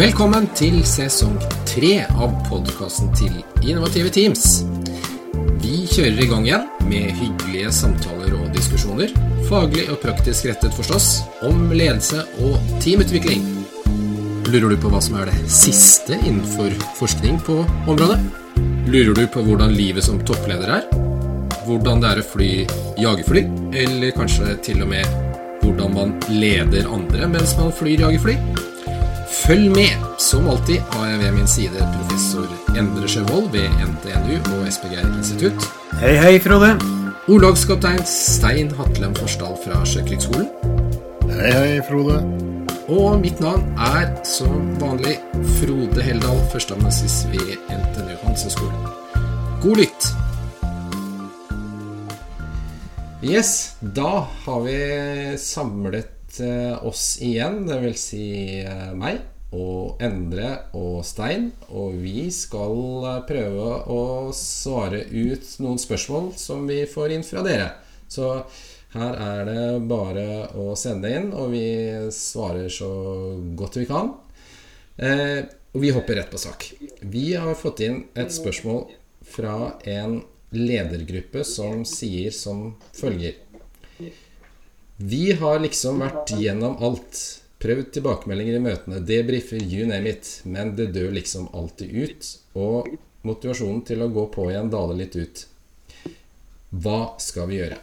Velkommen til sesong tre av podkasten til Innovative Teams. Vi kjører i gang igjen med hyggelige samtaler og diskusjoner, faglig og praktisk rettet forstås, om ledelse og teamutvikling. Lurer du på hva som er det siste innenfor forskning på området? Lurer du på hvordan livet som toppleder er? Hvordan det er å fly jagerfly? Eller kanskje til og med hvordan man leder andre mens man flyr jagerfly? Følg med! Som alltid har jeg ved min side professor Endre Sjøvold ved NTNU og SPGR institutt. Hei, hei, Frode. Orlogskaptein Stein Hatlem Forsdal fra Sjøkrigsskolen. Hei, hei, Frode. Og mitt navn er som vanlig Frode Heldal, førsteamanuensis ved NTNU Hanseskolen. God lytt! Yes, da har vi samlet eh, oss igjen, vil si eh, meg og Endre og Stein. Og vi skal eh, prøve å svare ut noen spørsmål som vi får inn fra dere. Så her er det bare å sende inn, og vi svarer så godt vi kan. Eh, og vi hopper rett på sak. Vi har fått inn et spørsmål fra en ledergruppe som sier som følger Vi har liksom vært gjennom alt. Prøvd tilbakemeldinger i møtene, debrifer, you name it. Men det dør liksom alltid ut. Og motivasjonen til å gå på igjen daler litt ut. Hva skal vi gjøre?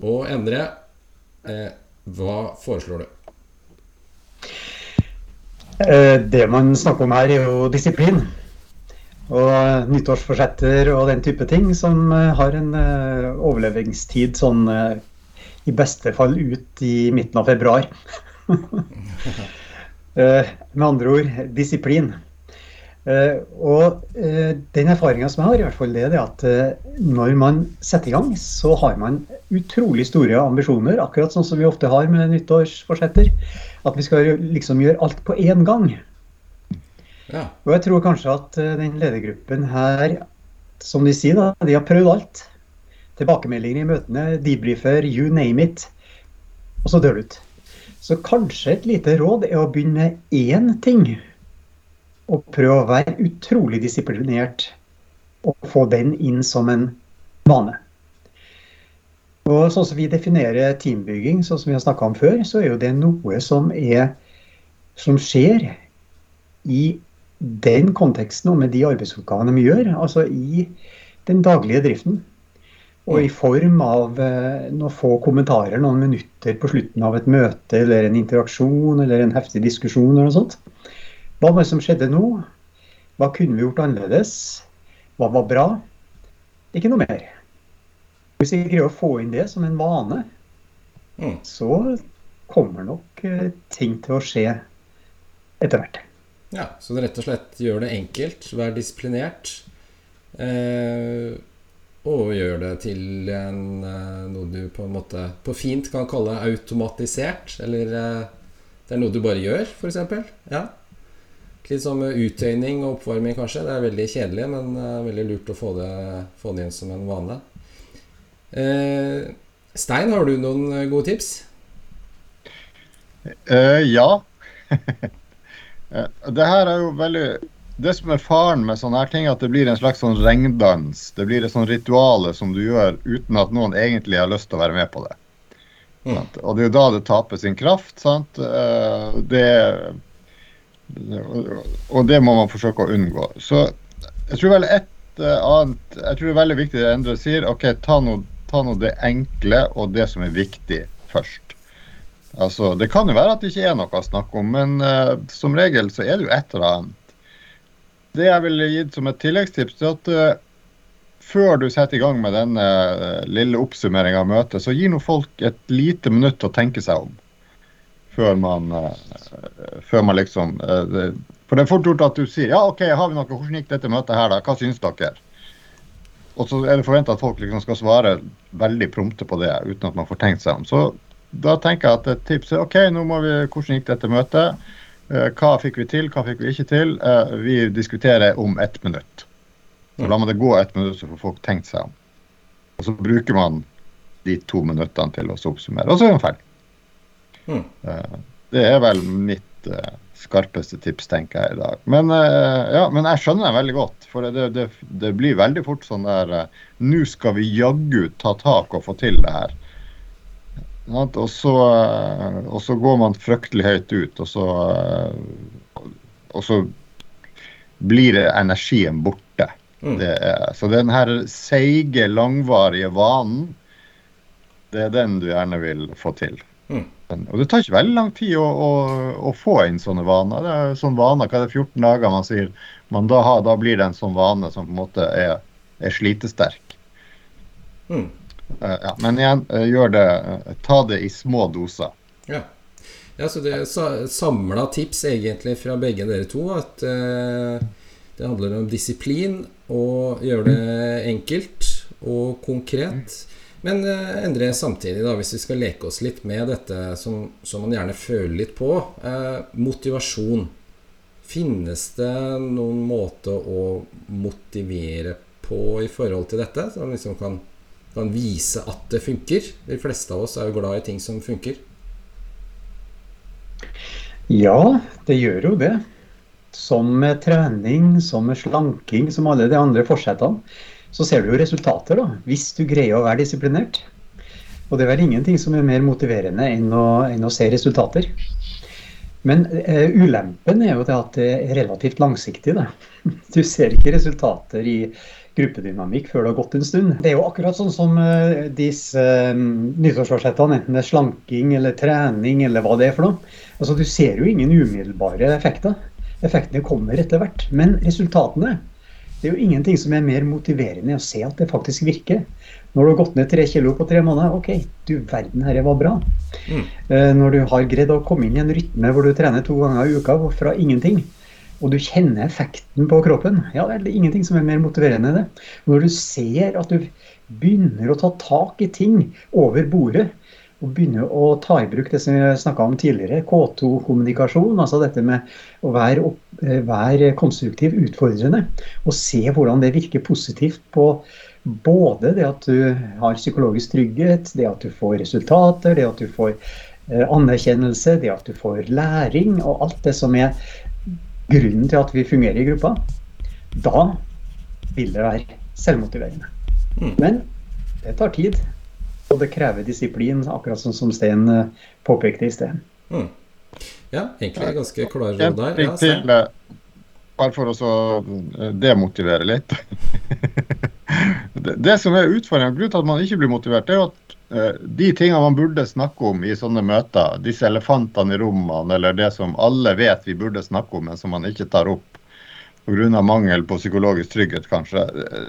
Og Endre, eh, hva foreslår du? Eh, Det man snakker om her, er jo disiplin. Og nyttårsforsetter og den type ting som eh, har en eh, overlevingstid sånn i beste fall ut i midten av februar. Eh, Med andre ord disiplin. Eh, Og eh, den erfaringa som jeg har, i hvert fall det er at når man setter i gang, så har man utrolig store ambisjoner, akkurat sånn som vi ofte har med nyttårsforsetter. At vi skal liksom gjøre alt på én gang. Ja. Og jeg tror kanskje at den ledergruppen her, som de sier, da, de har prøvd alt. Tilbakemeldinger i møtene, debrifer, you name it. Og så dør du ut. Så kanskje et lite råd er å begynne med én ting. Og prøve å være utrolig disiplinert og få den inn som en vane. Og sånn som vi definerer teambygging, sånn som vi har snakka om før, så er jo det noe som er som skjer i den konteksten og med de arbeidsoppgavene vi gjør, altså i den daglige driften. Og i form av eh, noen få kommentarer, noen minutter på slutten av et møte eller en interaksjon eller en heftig diskusjon eller noe sånt. Hva var det som skjedde nå? Hva kunne vi gjort annerledes? Hva var bra? Ikke noe mer. Hvis vi greier å få inn det som en vane, Mm. så kommer nok eh, ting til å skje etter hvert. Ja, så det rett og slett gjør det enkelt, vær disiplinert. Eh, og gjør det til en, eh, noe du på en måte på fint kan kalle automatisert. Eller eh, det er noe du bare gjør, f.eks. Ja. Litt som uttøyning og oppvarming, kanskje. Det er veldig kjedelig, men eh, veldig lurt å få det, få det inn som en vane. Eh, Stein, har du noen gode tips? Uh, ja. Det her er jo veldig Det som er faren med sånne her ting, er at det blir en slags sånn regndans. Det blir et sånn rituale som du gjør uten at noen egentlig har lyst til å være med på det. Mm. Og det er jo da det taper sin kraft. Sant? Eh, det, og det må man forsøke å unngå. Så jeg tror vel et eh, annet Jeg tror det er veldig viktig det Endre sier. OK, ta nå ta nå det enkle og det som er viktig først. Altså, Det kan jo være at det ikke er noe å snakke om, men uh, som regel så er det jo et eller annet. Det jeg ville gitt som et tilleggstips, er at uh, før du setter i gang med denne uh, lille oppsummeringa av møtet, så gi nå folk et lite minutt til å tenke seg om. Før man, uh, før man liksom det, For det er fort gjort at du sier ja, OK, har vi noe, hvordan gikk dette møtet her, da? Hva syns dere? Og så er det forventa at folk liksom skal svare veldig prompte på det uten at man får tenkt seg om. Så da tenker jeg at et tips er OK, nå må vi, hvordan gikk dette møtet? Eh, Hva fikk vi til, hva fikk vi ikke til? Eh, Vi diskuterer om ett minutt. Så la man det gå ett minutt, så får folk tenkt seg om. Og så bruker man de to minuttene til å oppsummere, og så er man ferdig. Mm. Eh, Det er vel mitt skarpeste tips, tenker jeg i dag. Men, ja, men jeg skjønner det veldig godt. For det, det, det blir veldig fort sånn der Nå skal vi jaggu ta tak og få til det her. Og så, uh, og så går man fryktelig høyt ut, og så, og så blir energien borte. Mm. Så den her seige, langvarige vanen, det er den du gjerne vil få til. Mm. Og det tar ikke veldig lang tid å, å, å få inn sånne vaner. Det er sånn vaner, hva er det 14 dager man sier man da har, da blir det en sånn vane som på en måte er, er slitesterk. Mm. Uh, ja, men igjen, uh, gjør det uh, Ta det i små doser. Ja. ja så det er samla tips egentlig fra begge dere to. At det handler om disiplin og gjøre det enkelt og konkret. Men eh, Endre samtidig, da, hvis vi skal leke oss litt med dette som, som man gjerne føler litt på eh, motivasjon. Finnes det noen måte å motivere på i forhold til dette? Så man liksom kan, kan vise at det funker? De fleste av oss er jo glad i ting som funker. Ja, det gjør jo det. Som med trening, som med slanking, som alle de andre forsettene så ser du jo resultater, da, hvis du greier å være disiplinert. Og det er vel ingenting som er mer motiverende enn å, enn å se resultater. Men uh, ulempen er jo det at det er relativt langsiktig. Da. Du ser ikke resultater i gruppedynamikk før det har gått en stund. Det er jo akkurat sånn som uh, disse uh, nyttårsforsettene, enten det er slanking eller trening eller hva det er for noe. Altså, Du ser jo ingen umiddelbare effekter. Effektene kommer etter hvert. Men resultatene det er jo ingenting som er mer motiverende enn å se at det faktisk virker. Når du har gått ned tre kilo på tre måneder, OK, du verden herre var bra. Mm. Eh, når du har greid å komme inn i en rytme hvor du trener to ganger i uka fra ingenting, og du kjenner effekten på kroppen, ja, det er ingenting som er mer motiverende enn det. Når du ser at du begynner å ta tak i ting over bordet, og begynner å ta i bruk det som vi snakka om tidligere, K2-kommunikasjon. Altså dette med å være, eh, være, konstruktiv, utfordrende. Og se hvordan det virker positivt på både det at du har psykologisk trygghet, det at du får resultater, det at du får eh, anerkjennelse, det at du får læring, og alt det som er grunnen til at vi fungerer i gruppa. Da vil det være selvmotiverende. Mm. Men det tar tid. Og det krever disiplin, akkurat sånn som Stein eh, påpekte i sted. Mm. Ja, egentlig ganske klar råd der. Ja, til, eh, bare for å eh, demotivere litt. det, det, som er utfordringen, grunnen til at man ikke blir motivert, det er jo at de tingene man burde snakke om i sånne møter, disse elefantene i rommene, eller det som alle vet vi burde snakke om, men som man ikke tar opp, pga. mangel på psykologisk trygghet, kanskje.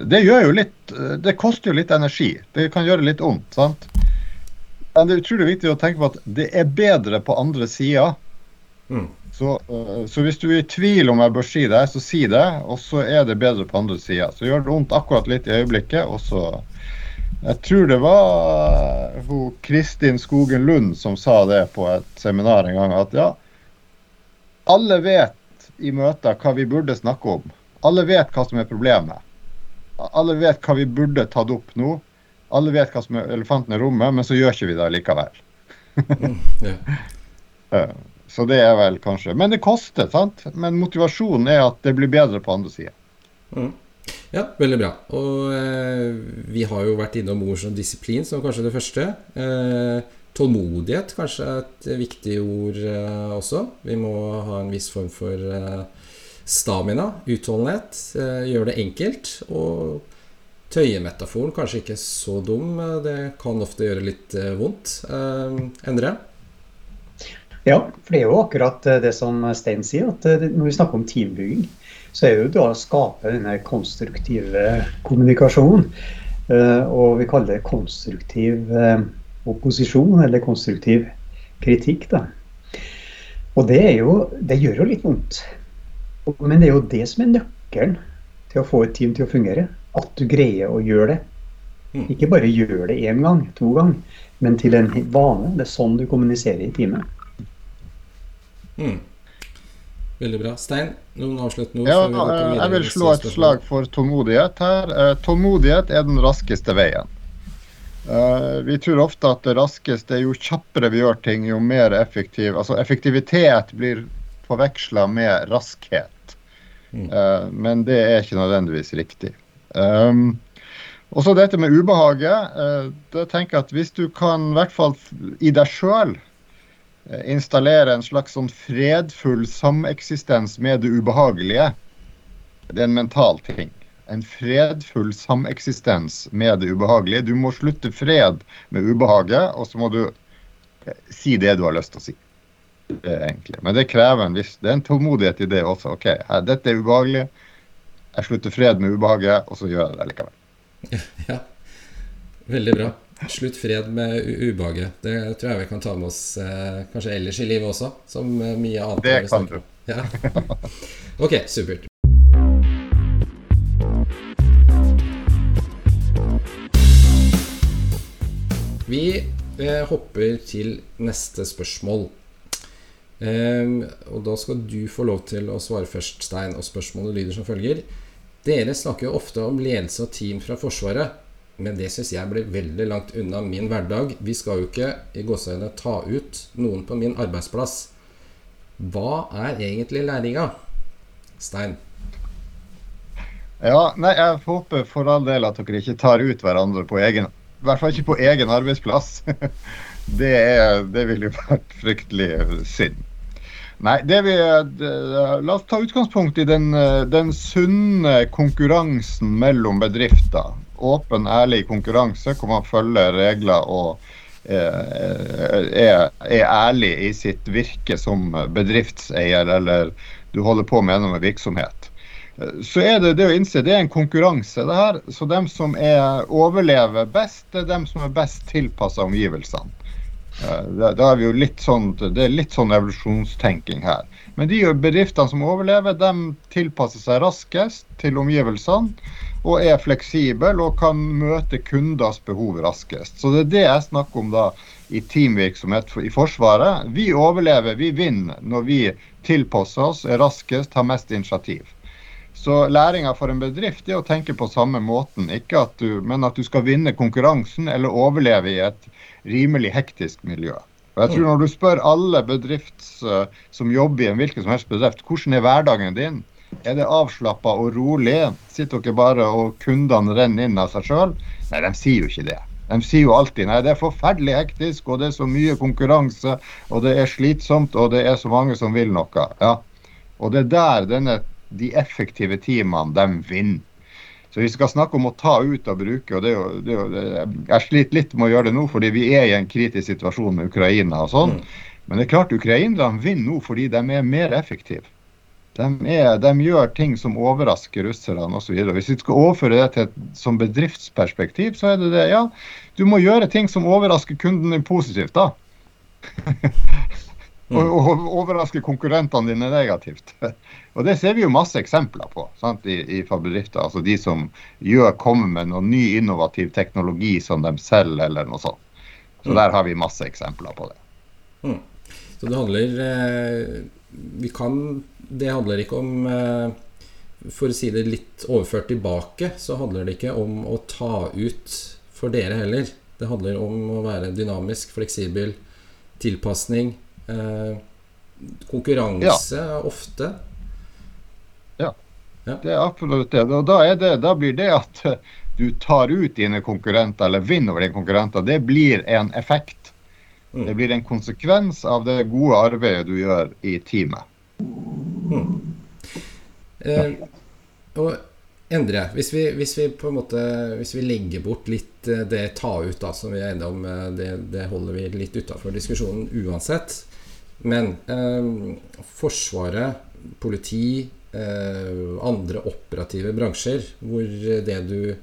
Det gjør jo litt Det koster jo litt energi. Det kan gjøre litt vondt. sant? Men det er utrolig viktig å tenke på at det er bedre på andre sida. Mm. Så, eh, så, hvis du er i tvil om jeg bør si det, så si det. Og så er det bedre på andre sida. Så gjør det vondt akkurat litt i øyeblikket, og så Jeg tror det var eh, hun Kristin Skogen Lund som sa det på et seminar en gang, at ja, alle vet i møter hva vi burde snakke om. Alle vet hva som er problemet. Alle vet hva vi burde tatt opp nå. Alle vet hva som er elefanten i rommet, men så gjør ikke vi det likevel. mm, yeah. Så det er vel kanskje Men det koster, sant? Men motivasjonen er at det blir bedre på andre sida. Mm. Ja, veldig bra. Og eh, vi har jo vært innom ord som disiplin som kanskje det første. Eh, Tålmodighet kanskje er et viktig ord eh, også. Vi må ha en viss form for eh, stamina, utholdenhet. Eh, gjøre det enkelt. Og tøyemetaforen kanskje ikke så dum. Det kan ofte gjøre litt eh, vondt. Eh, Endre? Ja, for det er jo akkurat eh, det som Stein sier. at Når vi snakker om teambygging, så er det jo da å skape denne konstruktive kommunikasjonen. Og vi kaller det konstruktiv opposisjon, eller konstruktiv kritikk. Da. Og det, jo, det gjør jo litt vondt. Men det er jo det som er nøkkelen til å få et team til å fungere. At du greier å gjøre det. Mm. Ikke bare gjør det én gang, to ganger, men til en vane. Det er sånn du kommuniserer i teamet. Mm. Veldig bra. Stein, noen avsluttende ord? Ja, jeg vil slå et slag for tålmodighet her. Eh, tålmodighet er den raskeste veien. Uh, vi tror ofte at det raskeste, jo kjappere vi gjør ting, jo mer effektiv Altså effektivitet blir forveksla med raskhet. Mm. men det er ikke nødvendigvis riktig. Um, og så dette med ubehaget. det tenker jeg at Hvis du kan, i hvert fall i deg sjøl, installere en slags sånn fredfull sameksistens med det ubehagelige, det er en mental ting. En fredfull sameksistens med det ubehagelige. Du må slutte fred med ubehaget, og så må du si det du har lyst til å si. Egentlig. Men det krever en viss Det er en tålmodighet i det også. OK, dette er ubehagelig. Jeg slutter fred med ubehaget, og så gjør jeg det likevel. Ja, veldig bra. Slutt fred med ubehaget. Det tror jeg vi kan ta med oss eh, kanskje ellers i livet også, som eh, mye annet. Det kan du. Ja. Ok, supert. Vi eh, hopper til neste spørsmål. Um, og da skal du få lov til å svare først, Stein. Og spørsmålet lyder som følger. Dere snakker jo ofte om ledelse og team fra Forsvaret, men det syns jeg blir veldig langt unna min hverdag. Vi skal jo ikke i gåseøynene ta ut noen på min arbeidsplass. Hva er egentlig læringa? Stein? Ja, nei, jeg håper for all del at dere ikke tar ut hverandre på egen I hvert fall ikke på egen arbeidsplass. det, er, det ville jo vært fryktelig synd. Nei, det vi, la oss ta utgangspunkt i den, den sunne konkurransen mellom bedrifter. Åpen, ærlig konkurranse hvor man følger regler og er, er, ærlig i sitt virke som bedriftseier, eller du holder på med noe med virksomhet. Så er det det å innse det er en konkurranse, det her. Så dem som er, overlever best, det er dem som er best tilpassa omgivelsene. Da er vi jo litt sånn, Det er litt sånn evolusjonstenking her. Men de bedriftene som overlever, de tilpasser seg raskest til omgivelsene og er fleksibel og kan møte kunders behov raskest. Så det er det jeg snakker om da i teamvirksomhet i Forsvaret. Vi overlever, vi vinner når vi tilpasser oss, er raskest, har mest initiativ. Så læringa for en bedrift er å tenke på samme måten, ikke at du, men at du skal vinne konkurransen eller overleve i et rimelig hektisk miljø. Og jeg tror Når du spør alle bedrifts uh, som jobber i en hvilken som helst bedrift, hvordan er hverdagen din, er det avslappa og rolig? Sitter dere bare og kundene renner inn av seg sjøl? Nei, de sier jo ikke det. De sier jo alltid nei, det er forferdelig hektisk, og det er så mye konkurranse, og det er slitsomt, og det er så mange som vil noe. Ja. Og det er der denne de effektive teamene, de vinner. Så vi skal snakke om å ta ut og bruke. og det er jo, det er jo, Jeg sliter litt med å gjøre det nå, fordi vi er i en kritisk situasjon med Ukraina og sånn. Mm. Men det er klart ukrainerne vinner nå fordi de er mer effektive. De, er, de gjør ting som overrasker russerne osv. Hvis vi skal overføre det til et som bedriftsperspektiv, så er det det. Ja, du må gjøre ting som overrasker kunden din positivt, da. og, mm. og overraske konkurrentene dine negativt. Og Det ser vi jo masse eksempler på sant, i, i bedrifter. Altså de som gjør, kommer med noe ny innovativ teknologi som de selger, eller noe sånt. Så mm. der har vi masse eksempler på det. Mm. Så det handler eh, Vi kan Det handler ikke om eh, For å si det litt overført tilbake, så handler det ikke om å ta ut for dere heller. Det handler om å være dynamisk, fleksibel, tilpasning. Eh, konkurranse ja. ofte ja. Det er absolutt det. Og da, det, da blir det at du tar ut dine konkurrenter, eller vinner over dine konkurrenter, det blir en effekt. Mm. Det blir en konsekvens av det gode arbeidet du gjør i teamet. Mm. Eh, og Endre, hvis vi, hvis vi, på en måte Hvis vi legger bort litt eh, det ta ut, da, som vi er enige om, eh, det, det holder vi litt utafor diskusjonen uansett. Men eh, Forsvaret, politi, Eh, andre operative bransjer hvor det du,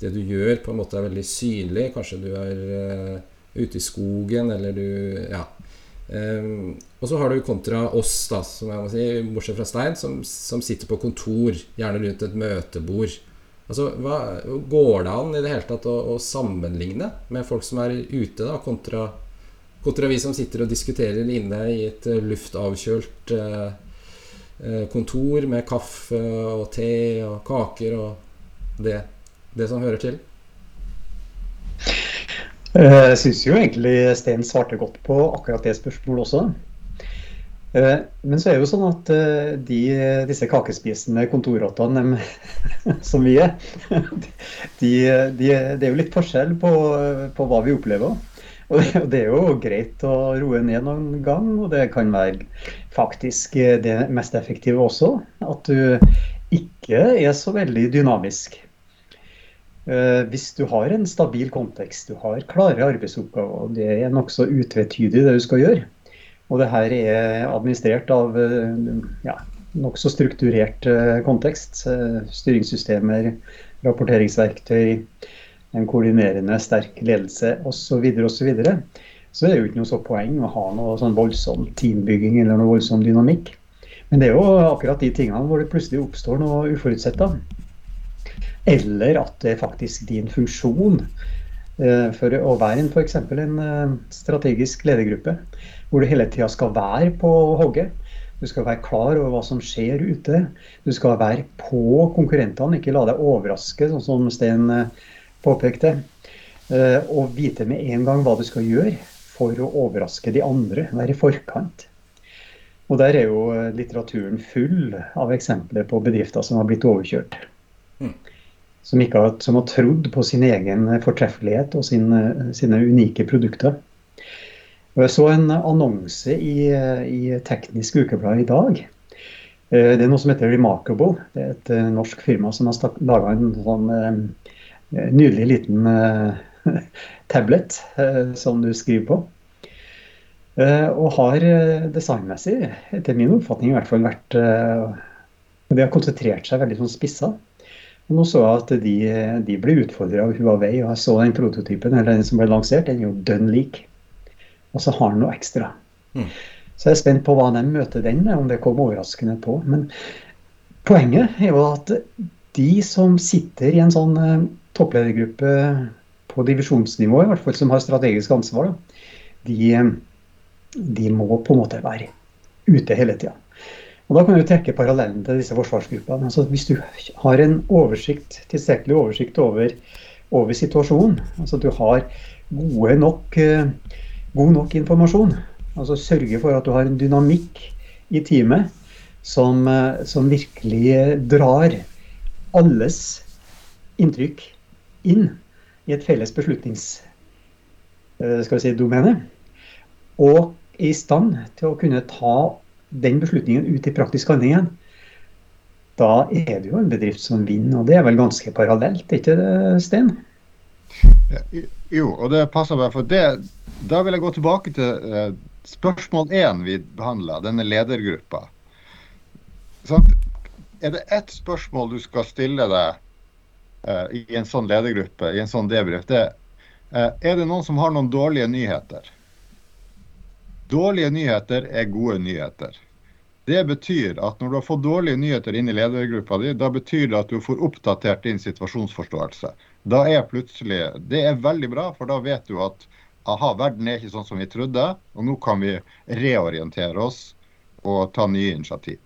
det du gjør, på en måte er veldig synlig. Kanskje du er uh, ute i skogen, eller du Ja. Um, og så har du kontra oss, da, som jeg må si, bortsett fra Stein, som, som sitter på kontor, gjerne rundt et møtebord. Altså, hva, Går det an i det hele tatt å, å sammenligne med folk som er ute, da, kontra, kontra vi som sitter og diskuterer inne i et luftavkjølt uh, Eh, kontor med kaffe og te og kaker og det, det som hører til? Eh, jeg syns jo egentlig Sten svarte godt på akkurat det spørsmålet også. Eh, men så er det jo sånn at eh, de, disse kakespisende kontorrottene som vi er, de, de, det er jo litt forskjell på, på hva vi opplever. Og det, er jo greit å roe ned noen gang, og det kan være faktisk det mest effektive også. At du ikke er så veldig dynamisk. Eh, hvis du har en stabil kontekst, du har klare arbeidsoppgaver, og det er nokså utvetydig det du skal gjøre, og det her er administrert av eh, ja, nokså strukturert eh, kontekst, styringssystemer, rapporteringsverktøy, en koordinerende sterk ledelse osv., osv., så, videre, så er det jo ikke noe så poeng å ha noe sånn voldsom teambygging eller noe voldsom dynamikk. Men det er jo akkurat de tingene hvor det plutselig oppstår noe uforutsett. Eller at det er faktisk din funksjon eh, for å være en, f.eks. en eh, strategisk ledergruppe, hvor du hele tida skal være på hogget. Du skal være klar over hva som skjer ute. Du skal være på konkurrentene, ikke la deg overraske, sånn som Sten eh, påpekte. Og vite med en gang hva du skal gjøre for å overraske de andre. Være i forkant. Og der er jo litteraturen full av eksempler på bedrifter som har blitt overkjørt. Mm som, har, som har trodd på sin egen fortreffelighet og sin, sine unike produkter. Og jeg så en annonse i, i Teknisk Ukeblad i dag. Eh, det er noe som heter Remarkable. Det er et eh, norsk firma som har laga en sånn eh, nydelig liten tablet som du skriver på. Og har designmessig, etter min oppfatning i hvert fall, vært Det har konsentrert seg veldig sånn spissa. Nå så jeg at de, de ble utfordra av Huawei, og jeg så den prototypen eller den som ble lansert, den er jo dønn lik. Og så har den noe ekstra. Mm. Så jeg er spent på hva de møter den med, om det kom overraskende på. Men poenget er jo at de som sitter i en sånn uh, toppledergruppe på divisjonsnivå, i hvert fall som har strategisk ansvar, da, de, de må på en måte være ute hele tida. Og Da kan du trekke parallellen til disse forsvarsgruppene. Altså Hvis du har en oversikt, tilstrekkelig oversikt over, over situasjonen, altså du har nok, eh, god nok informasjon, altså sørge for at du har en dynamikk i teamet som, eh, som virkelig drar alles inntrykk inn i et felles beslutningsdomene, eh, si, og er i stand til å kunne ta den beslutningen ut i praktisk handling igjen, da er det jo en bedrift som vinner. Og det er vel ganske parallelt, ikke det, Sten? Jo, og det passer meg. For det, da vil jeg gå tilbake til eh, spørsmål én vi behandla, denne ledergruppa. Sånn, er det ett spørsmål du skal stille deg eh, i en sånn ledergruppe, i en sånn debrief, det eh, er det noen som har noen dårlige nyheter? Dårlige nyheter er gode nyheter. Det betyr at når du har fått dårlige nyheter inn i ledergruppa di, da betyr det at du får oppdatert din situasjonsforståelse. Da er plutselig Det er veldig bra, for da vet du at aha, verden er ikke sånn som vi trodde, og nå kan vi reorientere oss og ta nye initiativ.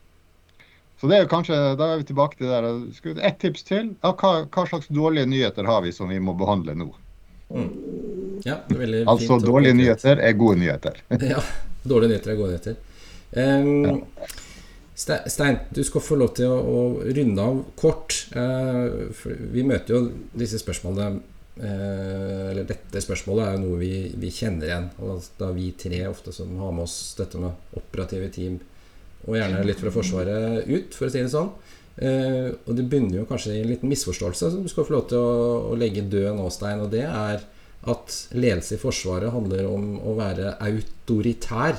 Så det er kanskje, Da er vi tilbake til det der. Ett tips til. Hva, hva, slags dårlige nyheter har vi som vi må behandle nå? Mm. Ja, altså dårlige nyheter er gode nyheter. ja, dårlige nyheter er gode nyheter. Um, Stein, du skal få lov til å, å runde av kort. Uh, vi møter jo disse spørsmålene uh, Eller dette spørsmålet er jo noe vi, vi kjenner igjen. Og da vi tre ofte som har med oss dette med operative team, og gjerne litt fra Forsvaret ut, for å si det sånn. Uh, og det bunner jo kanskje i en liten misforståelse som du skal få lov til å, å legge død nå, Stein. Og det er at ledelse i Forsvaret handler om å være autoritær.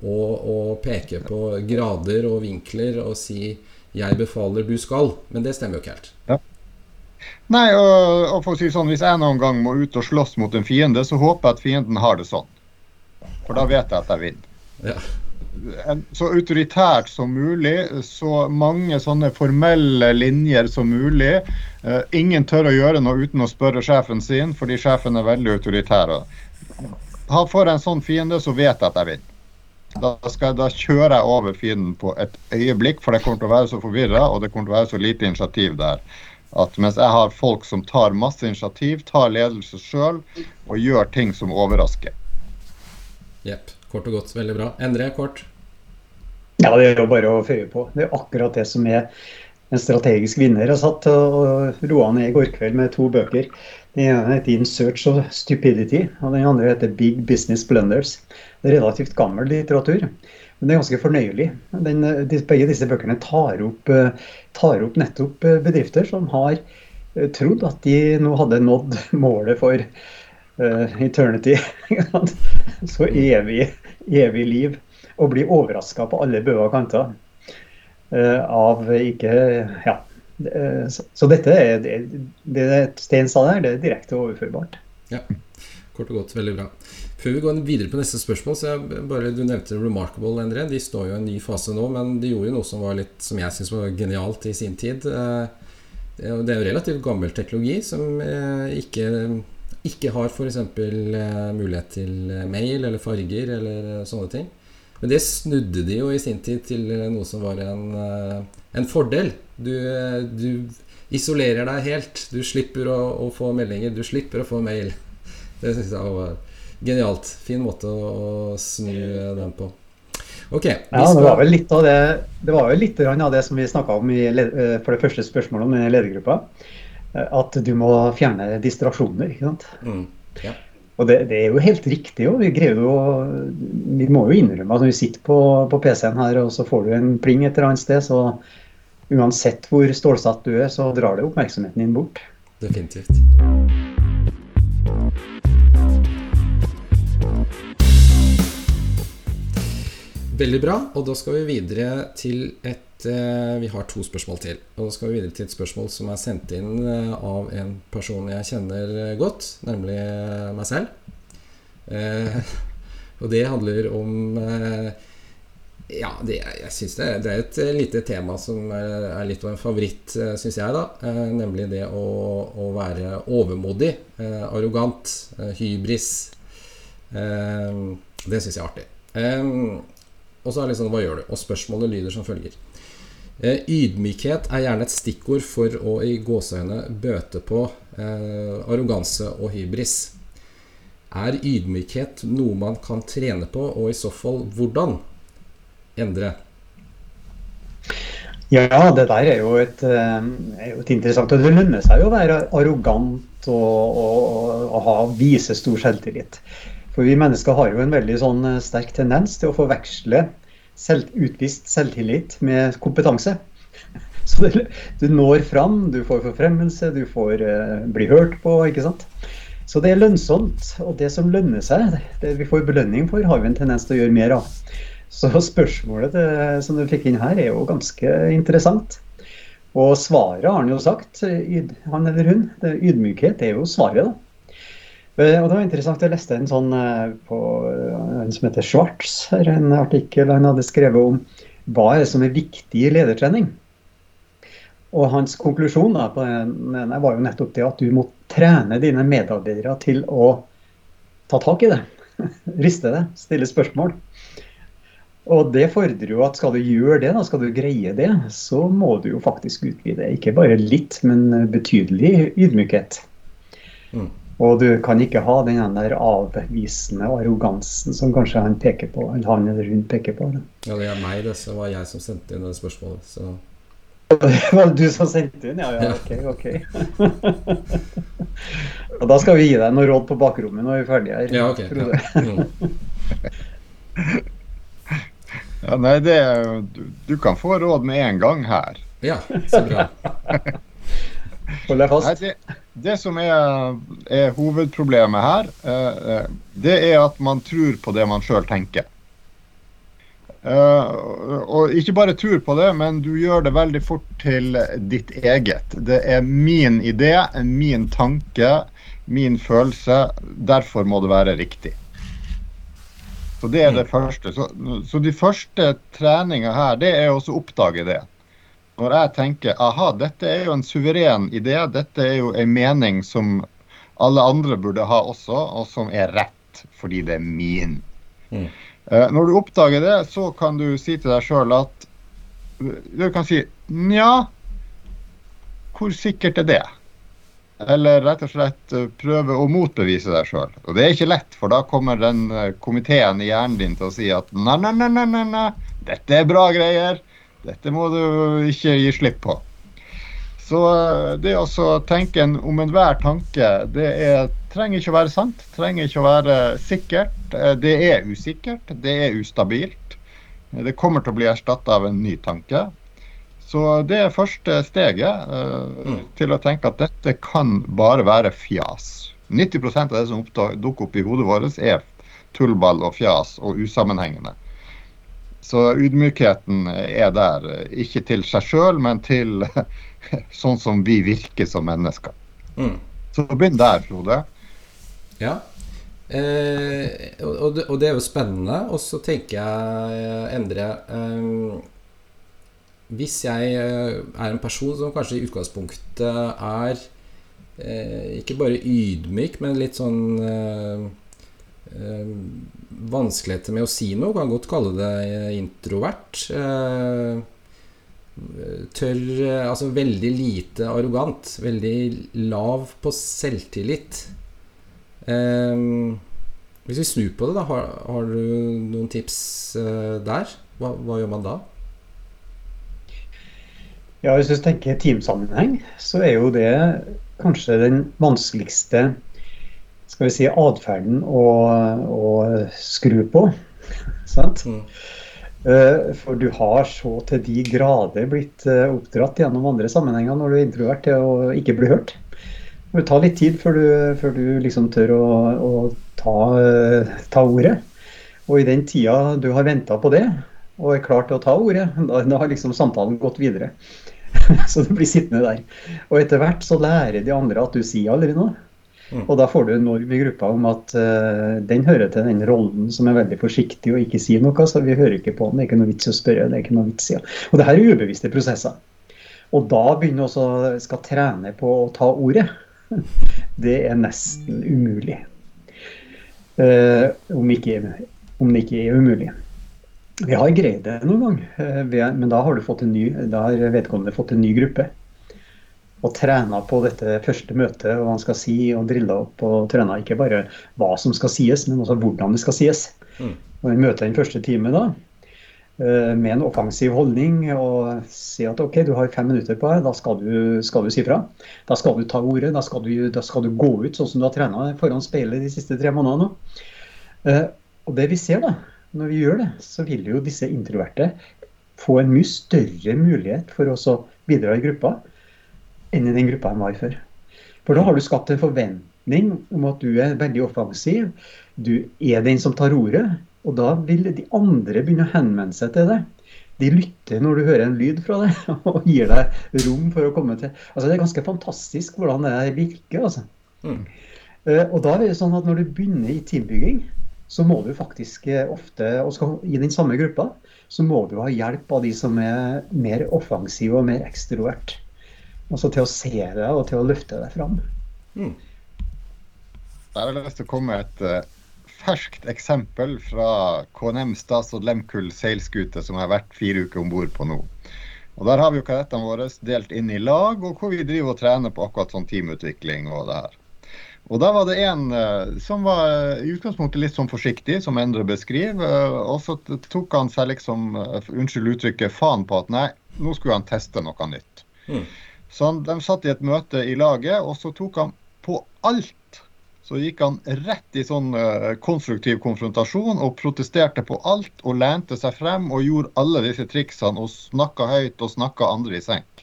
Og, og peke på grader og vinkler og si 'jeg befaler, du skal'. Men det stemmer jo ikke helt. Ja. Nei, og, og, for å si sånn, hvis jeg noen gang må ut og slåss mot en fiende, så håper jeg at fienden har det sånn. For da vet jeg at jeg vinner. Ja så autoritært som mulig, så mange sånne formelle linjer som mulig. Uh, ingen tør å gjøre noe uten å spørre sjefen sin, fordi sjefen er veldig autoritær. Ha for en sånn fiende, så vet jeg at jeg vinner. Da, skal, da, kjører jeg over fienden på et øyeblikk, for det kommer til å være så forvirra og det kommer til å være så lite initiativ der. At mens jeg har folk som tar masse initiativ, tar ledelse sjøl og gjør ting som overrasker. Jepp. Kort og godt. Veldig bra. Endre, kort. Ja, det er jo bare å føye på. Det er akkurat det som er en strategisk vinner. Jeg satt og roa ned i går kveld med to bøker. Den ene heter 'In Search of Stupidity', og den andre heter 'Big Business Blunders'. Det er relativt gammel litteratur, men det er ganske fornøyelig. Den, begge disse bøkene tar opp, tar opp, nettopp bedrifter som har trodd at de nå hadde nådd målet for eternity. Så evig, evig liv. Og blir overraska på alle bøder og kanter. Uh, av ikke Ja. Så, så, dette er det, det Stein sa der, det er direkte overførbart. Ja, kort og godt. Veldig bra. Før vi går videre på neste spørsmål, så jeg bare, Du nevnte Remarkable, Endre. De står jo i en ny fase nå, men de gjorde jo noe som var litt, som jeg syns var genialt i sin tid. Det er jo relativt gammel teknologi som ikke, ikke har f.eks. mulighet til mail eller farger eller sånne ting. Men det snudde de jo i sin tid til noe som var en, eh, en fordel. Du, du, isolerer deg helt. Du slipper å, å, få meldinger. Du slipper å få mail. Det syns jeg var genialt. Fin måte å, snu den på. Okay, Ja, det var vel litt av det Det var vel litt av det som vi snakka om i, eh, for det første spørsmålet om ledergruppa. Eh, at du må fjerne distraksjoner. ikke sant? Mm, ja. Og det, det, er jo helt riktig. Jo. Vi, jo, vi må jo innrømme at når vi sitter på, på PC-en her og så får du en pling et eller annet sted, så uansett hvor stålsatt du er, så drar det oppmerksomheten din bort. Definitivt. Veldig bra. Og da skal vi videre til et vi har to spørsmål til. Og da skal vi videre til et spørsmål som er sendt inn eh, av en person jeg kjenner eh, godt, nemlig meg selv. og det handler om ja, det, jeg synes det, det, er et lite tema som er, er litt av en favoritt, syns jeg. da Nemlig det å, å være overmodig, arrogant, hybris. det syns jeg er artig. og så er det liksom Hva gjør du? Og spørsmålet lyder som følger. Eh, ydmykhet er gjerne et stikkord for å i gåseøyne bøte på eh, arroganse og hybris. Er ydmykhet noe man kan trene på, og i så fall hvordan? Endre? Ja, det der er jo et, eh, er jo et interessant Det lønner seg jo å være arrogant og, og, og ha, vise stor selvtillit. For vi mennesker har jo en veldig sånn eh, sterk tendens til å forveksle selv, utvist selvtillit med kompetanse. Så det, du når fram, du får forfremmelse, du får uh, bli hørt på. ikke sant? Så det er lønnsomt. Og det som lønner seg, det vi får belønning for, har vi en tendens til å gjøre mer av. Så spørsmålet det, som du fikk inn her, er jo ganske interessant. Og svaret har han jo sagt, han eller hun. Ydmykhet er jo svaret, da. Eh, og det var interessant, Jeg leste en sånn eh, på eh, en som heter Schwartz, en artikkel han hadde skrevet om hva er det som er viktig i ledertrening. Og Hans konklusjon da, på den var jo nettopp det at du må trene dine medarbeidere til å ta tak i det. Riste det, stille spørsmål. Og det fordrer jo at skal du gjøre det, da, skal du greie det, så må du jo faktisk utvide. Ikke bare litt, men betydelig ydmykhet. Mm. Og du kan ikke ha den der avvisende arrogansen som kanskje han peker på, eller han eller hun peker på. Da. Ja, det er meg, det. Så var jeg som sendte inn det spørsmålet. Så. Det var du som sendte inn? Ja, ja, ok. ok. og da skal vi gi deg noen råd på bakrommet når vi er ferdige her. Ja, ok. Ja. ja, nei, det du, du kan få råd med en gang her. Ja, så bra. Hold deg fast. Nei, det, det som er, er hovedproblemet her, eh, eh, det er at man tror på det man sjøl tenker. Eh, og ikke bare tror på det, men du gjør det veldig fort til ditt eget. Det er min idé, min tanke, min følelse. Derfor må det være riktig. Så det er det mm. første. Så, så de første treninga her, det er å oppdage det. Når jeg tenker aha, dette er jo en suveren idé, dette er jo en mening som alle andre burde ha også, og som er rett fordi det er min. Mm. Uh, når du oppdager det, så kan du si til deg sjøl at Du kan si nja, hvor sikkert er det? Eller rett og slett eh, prøve å motbevise deg sjøl. Og det er ikke lett, for da kommer den eh, komiteen i hjernen din til å si at nei, nei, nei, nei, nei, dette er bra greier. Dette må du ikke gi slipp på. Så eh, det å tenke en, om enhver tanke, det er, trenger ikke å være sant. Trenger ikke å være sikkert. Eh, det er usikkert. Det er ustabilt. Det kommer til å bli erstatta av en ny tanke. Så det er første steget uh, mm. til å tenke at dette kan bare være fjas. 90% av det som dukker opp i hodet vårt, er tullball og fjas og usammenhengende. Så ydmykheten er der, ikke til seg sjøl, men til sånn som vi virker som mennesker. Mm. Så begynn der, Frode. Ja. Eh, og, det, og, det, er jo spennende. Og så tenker jeg, eh, Endre eh, Hvis jeg eh, er en person som kanskje i utgangspunktet er eh, ikke bare ydmyk, men litt sånn eh, vanskeligheter med å si noe, kan godt kalle det introvert. Eh, tørr Altså veldig lite arrogant. Veldig lav på selvtillit. Um, hvis vi snur på det, da, har, har du noen tips der? Hva, hva, gjør man da? Ja, Hvis du tenker teamsammenheng, så er jo det kanskje den vanskeligste skal vi si, atferden å, å skru på. Sant? Mm. Eh, for du har så til de grader blitt eh, oppdratt gjennom andre sammenhenger når du er introvert til å ikke bli hørt. Det tar litt tid før du, før du liksom tør å, å ta, ta, ordet. Og i den tida du har venta på det, og er klar til å ta ordet, da, da har liksom samtalen gått videre. så du blir sittende der. Og etter hvert så lærer de andre at du sier aldri noe. Mm. Og da får du en norm i gruppa om at uh, den hører til den rollen som er veldig forsiktig og ikke sier noe. Så vi hører ikke på den. Det er ikke noe vits å spørre. det er ikke noe vits ja. Og det her er ubevisste prosesser. Og da begynner også skal trene på å ta ordet. Det er nesten umulig. Uh, om, ikke, om, det ikke er umulig. Vi har greid det noen gang, uh, men da har, ny, da har vedkommende fått en ny gruppe og trena på dette første møtet, hva han skal si, og drilla opp og trena ikke bare hva som skal sies, men også hvordan det skal sies. Mm. Og vi møter den første timen da, eh, med en offensiv holdning og si at OK, du har fem minutter på deg, da skal du, skal du si fra. Da skal du ta ordet, da skal du, da skal du gå ut sånn som du har trena foran speilet de siste tre månedene. Eh, og det vi ser da, når vi gjør det, så vil jo disse introverte få en mye større mulighet for å bidra i gruppa enn i den gruppa han var i før. For da har du skapt en forventning om at du er veldig offensiv. Du er den som tar ordet. Og da vil de andre begynne å henvende seg til deg. De lytter når du hører en lyd fra deg, og gir deg rom for å komme til Altså Det er ganske fantastisk hvordan det virker. altså. Mm. Uh, og da er det sånn at Når du begynner i teambygging, så må du faktisk eh, ofte, og skal i den samme gruppa, så må du ha hjelp av de som er mer offensive og mer ekstrovert. Altså til å se det og til å løfte det fram. Mm. Der har jeg lyst til å komme med et uh, ferskt eksempel fra KNM Statsråd Lemkull seilskute, som har vært fire uker om bord på nå. Og Der har vi jo kadettene våre delt inn i lag, og hvor vi driver og trener på akkurat sånn teamutvikling og det her. Og Da var det en uh, som var i utgangspunktet litt sånn forsiktig, som Endre beskriver. Uh, og så tok han seg liksom, unnskyld uttrykket, faen på at nei, nå skulle han teste noe nytt. Mm. Så han, De satt i et møte i laget, og så tok han på alt. Så gikk han rett i sånn uh, konstruktiv konfrontasjon og protesterte på alt og lente seg frem og gjorde alle disse triksene og snakka høyt og snakka andre i senk.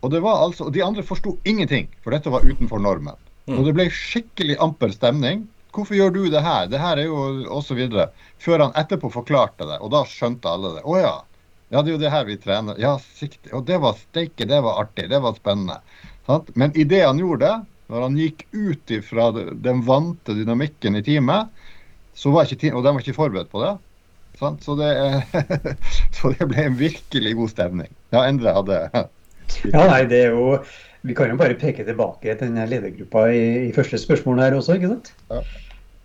Og det var altså, De andre forsto ingenting, for dette var utenfor normen. Mm. Og det ble skikkelig amper stemning. Hvorfor gjør du det her? Det her er jo Og så videre. Før han etterpå forklarte det, og da skjønte alle det. Å ja, ja, det er jo det her vi trener. Ja, sikte. Og det var steike, det var artig, det var spennende. Sant? Men idet han gjorde det, når han gikk ut fra den vante dynamikken i teamet, så var ikke team, og de var ikke forberedt på det. Så det, så det, ble en virkelig god stemning. Ja, Endre hadde Ja, nei, det er jo Vi kan jo bare peke tilbake til denne ledergruppa i, i første spørsmål her også, ikke sant? Ja.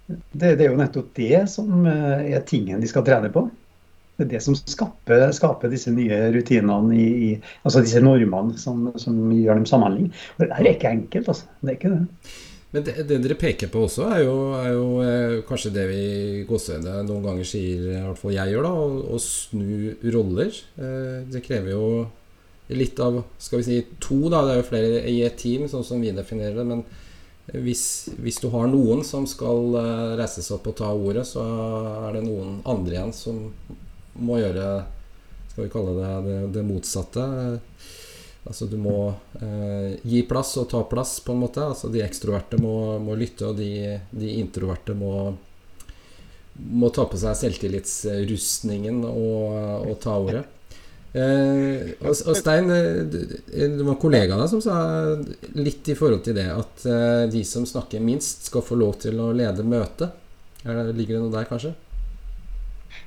Det, det, er jo nettopp det som eh, er tingen de skal trene på. Det er det som skaper, skaper disse nye rutinene, i, i, altså disse normene som, som, gjør dem samhandling. Og det er ikke enkelt, altså. Det er ikke det. Men det, det, dere peker på også, er jo, er jo eh, kanskje det vi gåsehøyde noen ganger sier, i hvert fall jeg gjør, da, å, å snu roller. Eh, det krever jo litt av skal vi si to, da. Det er jo flere i et team, sånn som vi definerer det. Men hvis, hvis du har noen som skal uh, reise seg opp og ta ordet, så er det noen andre igjen som må gjøre Skal vi kalle det det, det motsatte. Altså du må eh, gi plass og ta plass, på en måte. Altså de ekstroverte må, må lytte, og de, de introverte må må ta på seg selvtillitsrustningen og, og ta ordet. Eh, og, og, Stein, det var kollegaene som sa litt i forhold til det at eh, de som snakker minst, skal få lov til å lede møtet. ligger det noe der, kanskje?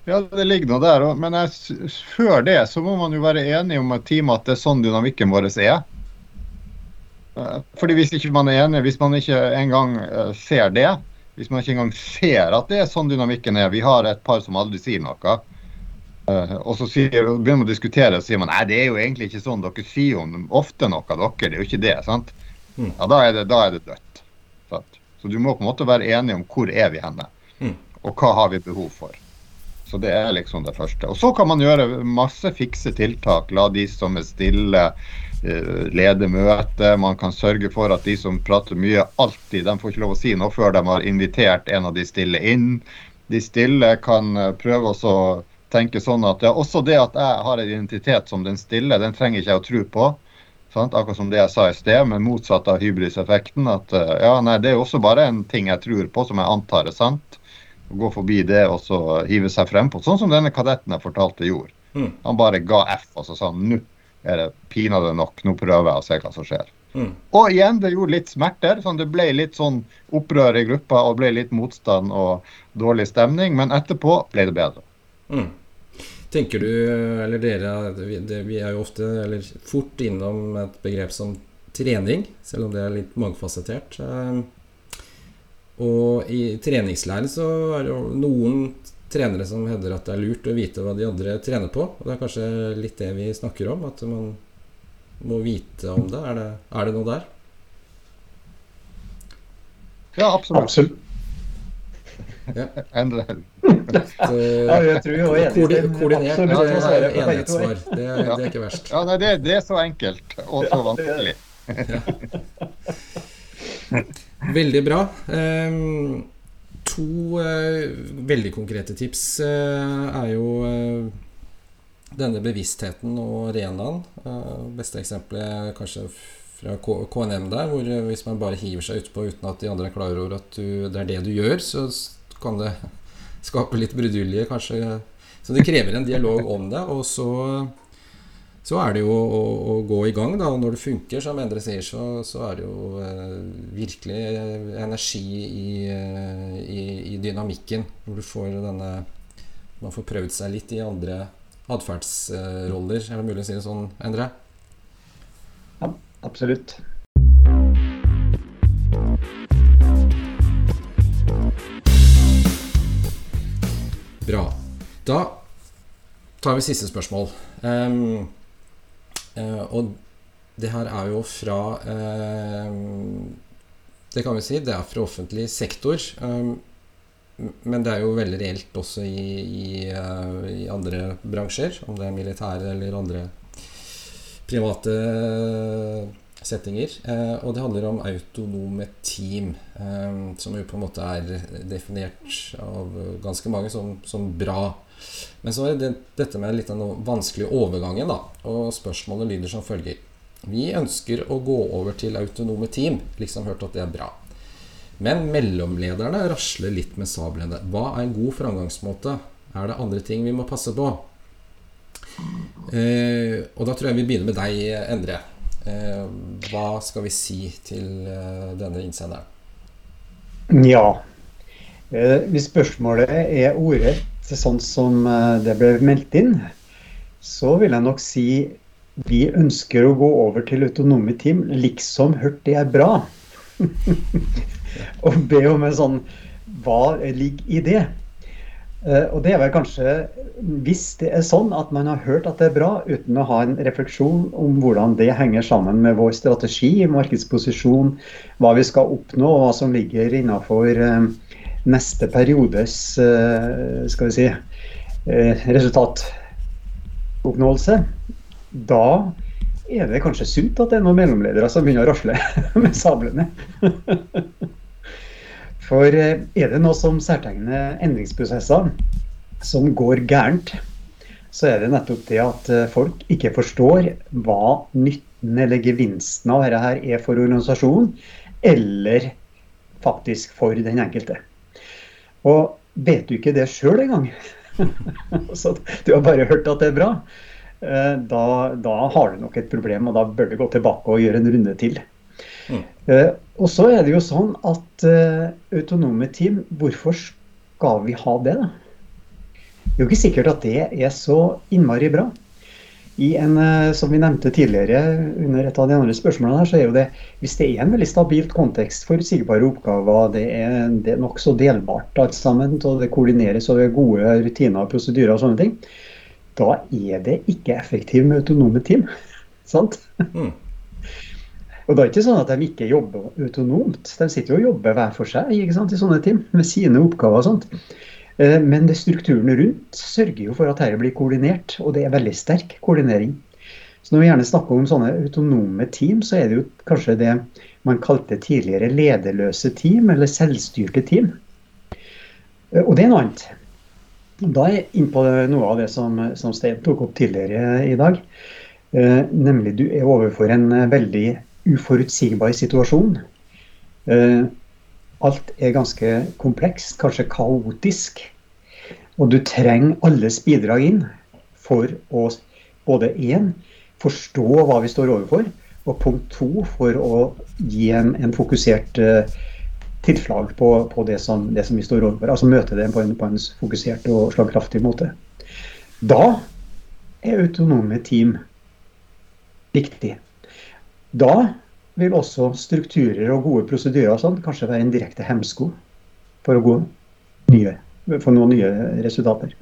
Ja, det ligger noe der òg. Men jeg, før det så må man jo være enig om et team at det er sånn dynamikken vår er. Eh, fordi Hvis ikke man er enig, hvis man ikke engang eh, ser det, hvis man ikke engang ser at det er sånn dynamikken er Vi har et par som aldri sier noe. Uh, og så sier, begynner man å diskutere og sier man, nei, det er jo egentlig ikke sånn. Dere sier jo ofte noe, av dere. Det er jo ikke det. sant? Mm. Ja, da er det, da er det dødt. Sant? Så du må på en måte være enig om hvor er vi henne, mm. og hva har vi behov for. Så det er liksom det første. Og så kan man gjøre masse fikse tiltak. La de som er stille, uh, lede møte. Man kan sørge for at de som prater mye, alltid De får ikke lov å si noe før de har invitert en av de stille inn. De stille kan uh, prøve å tenke sånn at ja, også det at jeg har en identitet som den stille, den trenger ikke jeg å tro på. Sant? Akkurat som det jeg sa i sted, men motsatt av hybriseffekten. At eh, ja, nei, det er jo også bare en ting jeg tror på, som jeg antar er sant. Å gå forbi det og så hive seg frem på. Sånn som denne kadetten jeg fortalte gjorde. Mm. Han bare ga F og så sa han nå er det pinadø nok, nå prøver jeg å se hva som skjer. Mm. Og igjen, det gjorde litt smerter. Sånn, det ble litt sånn opprør i gruppa og ble litt motstand og dårlig stemning. Men etterpå ble det bedre. Mm. Tenker du, eller dere, vi er jo ofte, eller fort innom et begrep som trening, selv om det er litt mangefasettert. Eh, og i treningslære så er det jo noen trenere som hevder at det er lurt å vite hva de andre trener på. Og det er kanskje litt det vi snakker om, at man må vite om det. Er det, er det noe der? Ja, absolutt. absolutt. Ja. ja, jeg tror jo koordinert enhetssvar. Det, det, er ikke verst. Ja, nei, det, det, er så enkelt og så vanskelig. Veldig bra. Um, to uh, veldig konkrete tips uh, er jo uh, denne bevisstheten og arenaen. beste eksempelet kanskje fra KNM der, hvor hvis man bare hiver seg utpå uten at de andre er klar over at du, det er det du gjør, så kan det skape litt brudulje, kanskje. Så det krever en dialog om det. Og så, så er det jo å, å, gå i gang, da. Og når det funker, som Endre sier, så, så er det jo eh, virkelig energi i, eh, i, i, dynamikken. Hvor du får denne Man får prøvd seg litt i andre atferdsroller. Er det mulig å si det sånn, Endre? Ja, absolutt. Bra. Da tar vi siste spørsmål. Um, og det her er jo fra um, Det kan vi si, det er fra offentlig sektor. Um, men det er jo veldig reelt også i, i, i, andre bransjer, om det er militære eller andre private settinger. Eh, og det handler om autonome team, eh, som jo på en måte er definert av ganske mange som, som bra. Men så er det dette med litt av den vanskelige overgangen, da. Og spørsmålet lyder som følger. Vi ønsker å gå over til autonome team, liksom hørt at det er bra. Men mellomlederne rasler litt med sablene. Hva er en god framgangsmåte? Er det andre ting vi må passe på? Eh, og da tror jeg vi begynner med deg, Endre. Eh, hva skal vi si til eh, denne innsenderen? Ja. Eh, hvis spørsmålet er ordrett sånn som det ble meldt inn, så vil jeg nok si vi ønsker å gå over til autonome team, liksom hørt det er bra. og be om en sånn Hva ligger i det? Eh, og det er vel kanskje hvis det er sånn at man har hørt at det er bra, uten å ha en refleksjon om hvordan det henger sammen med vår strategi, markedsposisjon, hva vi skal oppnå og hva som ligger innafor eh, neste periodes eh, skal vi si, resultatoppnåelse, da er det kanskje sunt at det er noen mellomledere som begynner å rasle med sablene. For eh, er det noe som særtegner endringsprosesser som går gærent, så er det nettopp det at eh, folk ikke forstår hva nytten eller gevinsten av dette er for organisasjonen, eller faktisk for den enkelte. Og vet du ikke det sjøl engang, så du har bare hørt at det er bra, eh, da, da har du nok et problem, og da bør du gå tilbake og gjøre en runde til. Mm. Uh, og så er det jo sånn at uh, autonome team, hvorfor skal vi ha det, da? Det er jo ikke sikkert at det er så innmari bra. I en, uh, som vi nevnte tidligere under et av de andre spørsmålene her, så er jo det hvis det er en veldig stabilt kontekst, forutsigbare oppgaver, det er, det er nokså delbart alt sammen, og det koordineres over gode rutiner og prosedyrer og sånne ting, da er det ikke effektivt med autonome team. Sant? Mm. Og det er ikke sånn at de ikke jobber autonomt. De sitter jo og jobber hver for seg ikke sant, i sånne team med sine oppgaver og sånt. Eh, men det strukturen rundt sørger jo for at dette blir koordinert, og det er veldig sterk koordinering. Så når vi gjerne snakker om sånne autonome team, så er det jo kanskje det man kalte tidligere lederløse team, eller selvstyrte team. Eh, og det er noe annet. Da er jeg inne på noe av det som, som Stein tok opp tidligere i dag. Eh, nemlig du er overfor en veldig uforutsigbar situasjon. Eh, alt er ganske komplekst, kanskje kaotisk. Og du trenger alles bidrag inn for å både én forstå hva vi står overfor, og punkt to for å gi en, en fokusert uh, tilslag på, på det, som, det, som, vi står overfor. Altså møte det på en, på en fokusert og slagkraftig måte. Da er autonome team viktig. Da vil også strukturer og gode prosedyrer og sånn kanskje være en direkte hemsko for å gå nye, få noen nye resultater.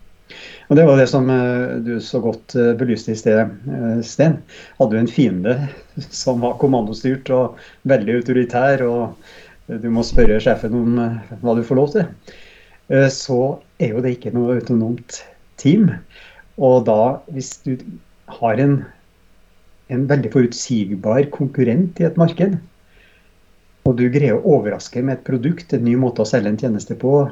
Og Det var det som eh, du så godt eh, belyste i sted, eh, Sten. Hadde du en fiende som var kommandostyrt og veldig autoritær, og du må spørre sjefen om hva du får lov til, så er jo det ikke noe autonomt team. Og da, hvis du har en en veldig forutsigbar konkurrent i et marked, og du greier å overraske med et produkt, en ny måte å selge en tjeneste på,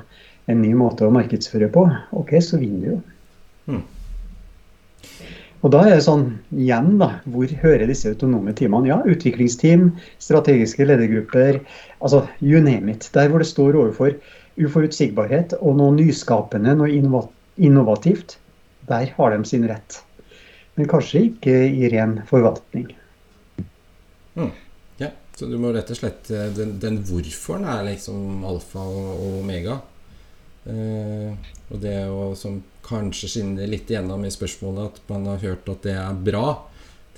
en ny måte å markedsføre på, ok, så vinner du jo. Mm. Og da er det sånn, igjen da, hvor hører disse autonome teamene? Ja, utviklingsteam, strategiske ledergrupper, altså you name it. Der hvor det står overfor uforutsigbarhet og noe nyskapende, noe innovativt, der har de sin rett men kanskje ikke i ren forvaltning. Mm. Ja, så du må rett og slett eh, Den, den hvorforen er liksom alfa og omega. Eh, og det å som kanskje skinner litt igjennom i spørsmålet at man har hørt at det er bra,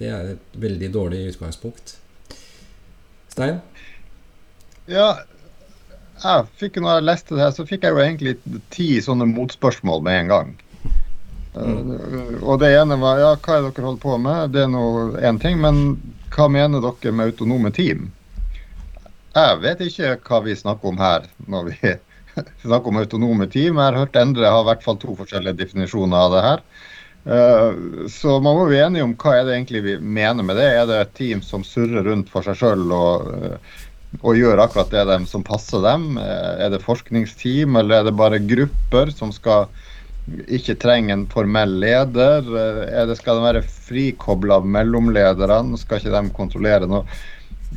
det er et veldig dårlig utgangspunkt. Stein? Ja, jeg fikk når jeg leste det her, så fikk jeg jo egentlig ti sånne motspørsmål med en gang. Mm. Og det ene var ja, hva er dere holder på med? Det er nå én ting, men hva mener dere med autonome team? Jeg vet ikke hva vi snakker om her når vi snakker om autonome team. Jeg har hørt Endre har i hvert fall to forskjellige definisjoner av det her. Eh, så man må bli enige om hva er det egentlig vi mener med det. Er det et team som surrer rundt for seg sjøl og, eh, og, gjør akkurat det som passer dem? Er det forskningsteam, eller er det bare grupper som skal ikke trenger en formell leder? Eh, det, skal de være frikobla av mellomlederne? Skal ikke de kontrollere noe?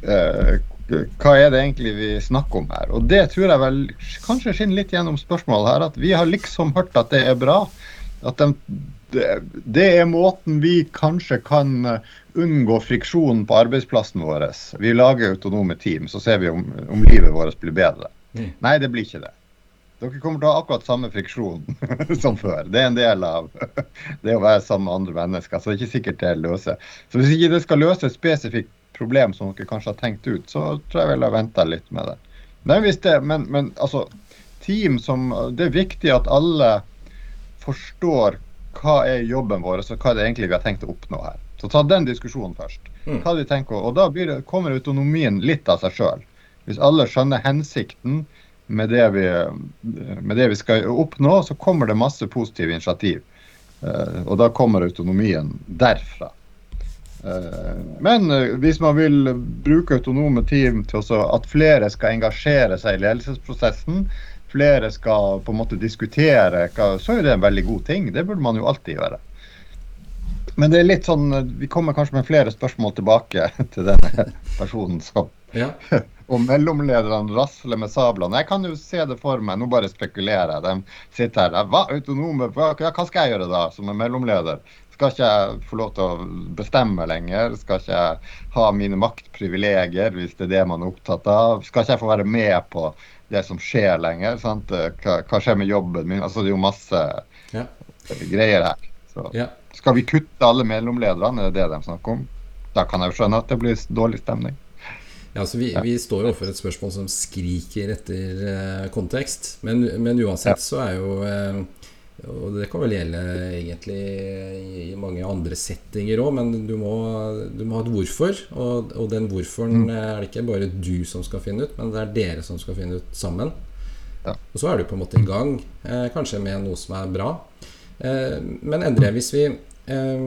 Eh, hva er det egentlig vi snakker om her? Og Det tror jeg vel kanskje skinner litt gjennom spørsmålet her, at vi har liksom hørt at det er bra. At de, det, det er måten vi kanskje kan unngå friksjon på arbeidsplassen vår. Vi lager autonome team, så ser vi om, om livet vårt blir bedre. Mm. Nei, det blir ikke det. Dere kommer til å ha akkurat samme friksjon som før. Det er en del av det å være sammen med andre mennesker. Så det er ikke sikkert det løser. Så hvis ikke det skal løse et spesifikt problem som dere kanskje har tenkt ut, så tror jeg vel jeg venter litt med det. Men, hvis det, men, men altså, team som Det er viktig at alle forstår hva er jobben vår, og hva er det egentlig vi har tenkt å oppnå her. Så ta den diskusjonen først. Mm. Hva de tenker, og Da blir det, kommer autonomien litt av seg sjøl. Hvis alle skjønner hensikten med det, vi, med det vi skal oppnå, så kommer det masse positive initiativ. Eh, og da kommer autonomien derfra. Eh, men eh, hvis man vil bruke autonome team til at flere skal engasjere seg i ledelsesprosessen, flere skal på en måte diskutere, så er det en veldig god ting. Det burde man jo alltid gjøre. Men det er litt sånn, vi kommer kanskje med flere spørsmål tilbake til denne personen som Ja. og mellomlederne rasler med sablene. Jeg kan jo se det for meg, nå bare spekulerer jeg. De sitter her. Hva, autonome, hva, hva skal jeg gjøre da, som er mellomleder? Skal ikke jeg få lov til å bestemme lenger? Skal ikke jeg ha mine maktprivilegier hvis det er det man er opptatt av? Skal ikke jeg få være med på det som skjer lenger? Sant? Hva, hva skjer med jobben min? Altså, det er jo masse Ja. greier her. Så, Ja. Skal vi kutte alle mellomlederne, er det det de snakker om? Da kan jeg jo skjønne at det blir dårlig stemning. Ja, altså vi, vi står overfor et spørsmål som skriker etter eh, kontekst. Men, men uansett så er jo eh, Og det kan vel gjelde egentlig i, i mange andre settinger òg, men du må, du må ha et hvorfor. Og, og den hvorforen mm. er det ikke bare du som skal finne ut, men det er dere som skal finne ut sammen. Ja. Og så er du på en måte i gang, eh, kanskje med noe som er bra. Eh, men Endre, hvis vi eh,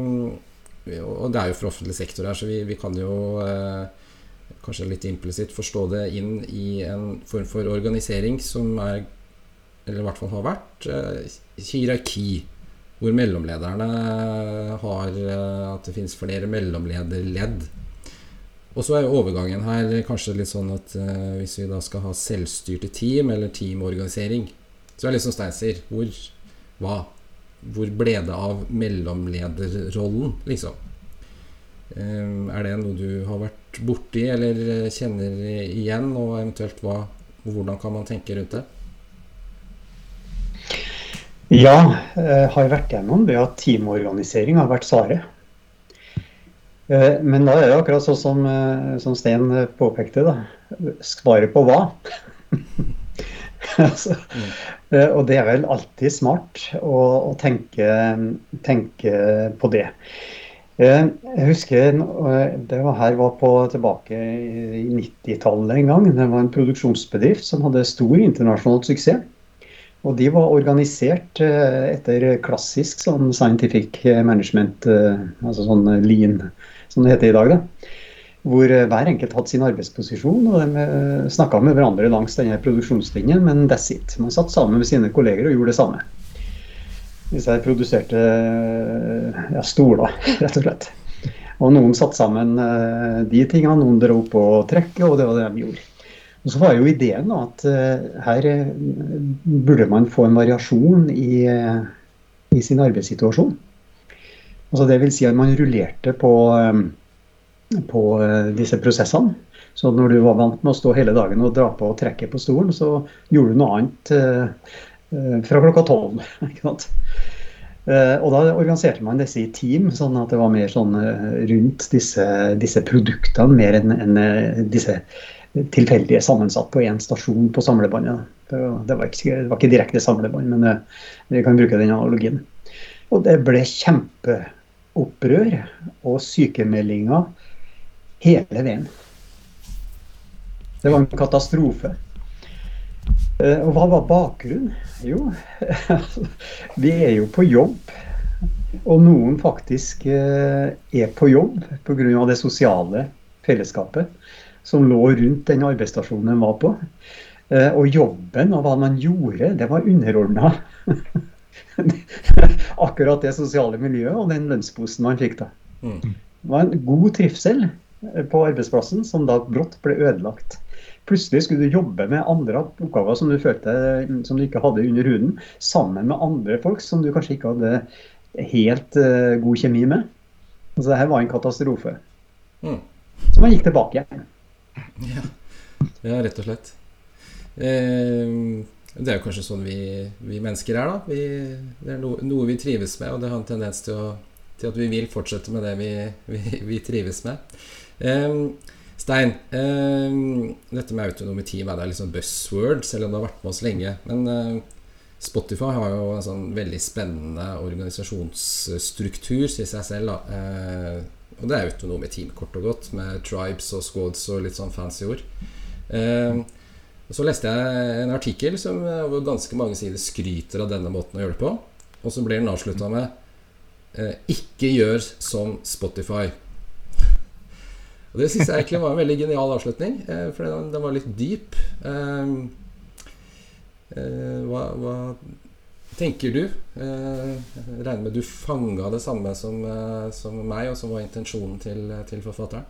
Og det er jo for offentlig sektor her, så vi, vi kan jo eh, kanskje litt implisitt forstå det inn i en form for organisering som er, eller i hvert fall har vært, eh, hierarki. Hvor mellomlederne har eh, At det finnes flere mellomlederledd. Og så er jo overgangen her kanskje litt sånn at eh, hvis vi da skal ha selvstyrte team, eller teamorganisering, så er det liksom som Stein hvor, hva, hvor ble det av mellomlederrollen, liksom? Eh, Er det noe du har vært borti eller eh, kjenner igjen, og eventuelt hva, hvordan kan man tenke rundt det? Ja, jeg har vært gjennom det at teamorganisering har vært svaret. Eh, Men da er det akkurat sånn som, eh, som Sten påpekte, da. Svaret på hva? altså, mm. og det er vel alltid smart å, å tenke, tenke på det. Eh, Jeg husker eh, det var her var på tilbake i 90-tallet en gang. Det var en produksjonsbedrift som hadde stor internasjonal suksess. Og de var organisert eh, etter klassisk sånn scientific management, altså sånn lean, som det heter i dag. da. Hvor hver enkelt hadde sin arbeidsposisjon, og de snakka med hverandre langs denne produksjonslinjen, men that's it. Man satt sammen med sine kolleger og gjorde det samme. Hvis jeg produserte ja, stoler, rett og slett. Og noen satte sammen eh, de tingene, noen dro på trekket, og det var det de gjorde. Og så var jo ideen at eh, her eh, burde man få en variasjon i, i sin arbeidssituasjon. Altså vil si at man rullerte på, på disse prosessene. Så når du var vant med å stå hele dagen og dra på og trekke på stolen, så gjorde du noe annet fra klokka tolv. ikke sant? Eh, Og da organiserte man disse i team, sånn at det var mer sånn eh, rundt disse, disse produktene, mer enn eh, disse tilfeldige sammensatt på én stasjon på samlebåndet. Det var, ikke, det var ikke direkte samlebånd, men eh, vi kan bruke den analogien. Og det ble kjempeopprør og sykemeldinger hele veien. Det var en katastrofe. Eh, Og hva var bakgrunnen? Jo, vi er jo på jobb. Og noen faktisk eh, er på jobb pga. det sosiale fellesskapet som lå rundt den arbeidsstasjonen de var på. Eh, Og jobben og hva man gjorde, det var underordna akkurat det sosiale miljøet og den lønnsposen man fikk da. Mm. Det var en god trivsel på arbeidsplassen som da brått ble ødelagt. Plutselig skulle du jobbe med andre oppgaver som du følte som du ikke hadde under huden, sammen med andre folk som du kanskje ikke hadde helt uh, god kjemi med. Altså, det her var en katastrofe. Mm. Så man gikk tilbake igjen. Ja. ja, rett og slett. Eh, det er jo kanskje sånn vi, vi mennesker er, da. Vi, det er no, noe vi trives med, og det har en tendens til, å, til at vi vil fortsette med det vi, vi, trives med. Eh, Stein, eh, dette med autonome team er det liksom buzzword, selv om det har vært med oss lenge. Men eh, Spotify har jo en sånn veldig spennende organisasjonsstruktur, sier seg selv. da eh, Og det er autonome team, kort og godt, med tribes og squads og litt sånn fancy ord. Eh, så leste jeg en artikkel som hvor ganske mange sider skryter av denne måten å gjøre det på. Og så blir den avslutta med eh, 'Ikke gjør som Spotify'. Og Det syns jeg egentlig var en veldig genial avslutning, eh, for den, den, var litt dyp. Eh, eh hva, hva, tenker du? Eh, jeg regner med du fanga det samme som, eh, som, meg, og som var intensjonen til, til forfatteren?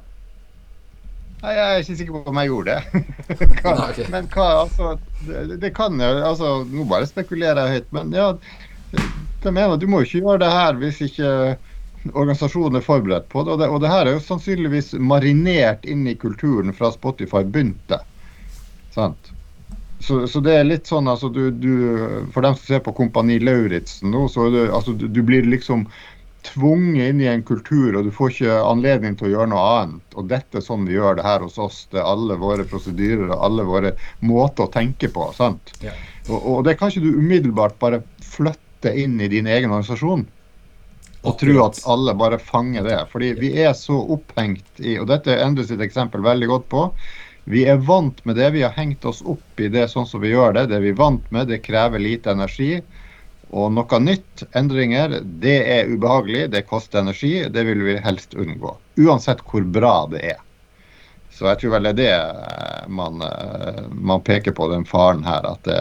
Nei, Jeg er ikke sikker på om jeg gjorde det. hva, Nei, okay. Men hva, altså det, det, kan jo altså, Nå bare spekulerer jeg høyt, men ja det mener, Du må jo ikke gjøre det her hvis ikke organisasjonen er forberedt på det. Og, det. og det her er jo sannsynligvis marinert inn i kulturen fra Spotify begynte. Sant? Så, så, det er litt sånn, altså du, du, For dem som ser på Kompani Lauritzen nå, så det, altså, du, du blir liksom tvunget inn i en kultur, og du får ikke anledning til å gjøre noe annet. Og dette er sånn vi gjør det her hos oss. Det er alle våre prosedyrer og alle våre måter å tenke på. sant? Ja. Og, og, det kan ikke du umiddelbart bare flytte inn i din egen organisasjon og tro at alle bare fanger det. Fordi vi er så opphengt i Og dette er Endre sitt eksempel veldig godt på. Vi er vant med det. Vi har hengt oss opp i det sånn som vi gjør det. Det vi er vant med. Det krever lite energi. Og noe nytt, endringer, det er ubehagelig, det koster energi. Det vil vi helst unngå. Uansett hvor bra det er. Så jeg tror vel det er det eh, man, eh, man peker på, den faren her. At det,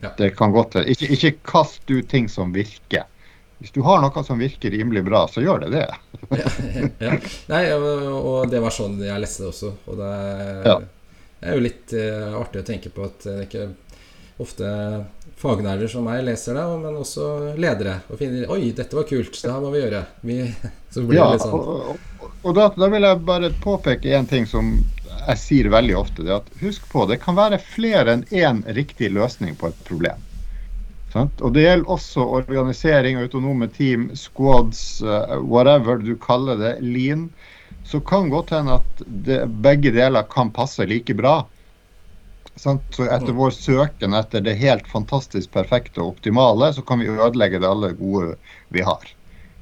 ja. det kan godt ikke, ikke kast ut ting som virker. Hvis du har noe som virker rimelig bra, så gjør det det. ja, ja. Nei, og det var sånn jeg leste det også. Og det er, ja. er jo litt uh, artig å tenke på at det ikke ofte fagnerder som meg leser det, men også ledere. Og finner Oi, dette var kult, det her må vi gjøre. Vi, så blir det litt sånn. Og, og, og da, da, vil jeg bare påpeke en ting som jeg sier veldig ofte. det at Husk på, det kan være flere enn én riktig løsning på et problem. Sant? Og Det gjelder også organisering, autonome team, squads, uh, whatever du kaller det, lean. Så kan godt hende at det, begge deler kan passe like bra. Så etter mm. vår søken etter det helt fantastisk perfekte og optimale, så kan vi ødelegge det alle gode vi har.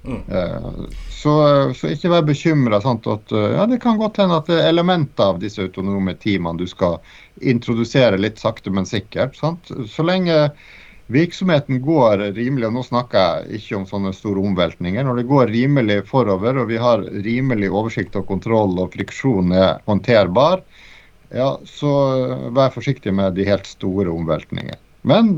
Mm. Uh, så, så, ikke vær bekymra. Uh, ja, det kan godt hende at det er elementer av disse autonome teamene du skal introdusere litt sakte, men sikkert. Sant? Så lenge virksomheten går rimelig, og nå snakker jeg ikke om sånne store omveltninger, når det går rimelig forover og vi har rimelig oversikt og kontroll og friksjon er håndterbar, ja, så vær forsiktig med de helt store omveltningene. Men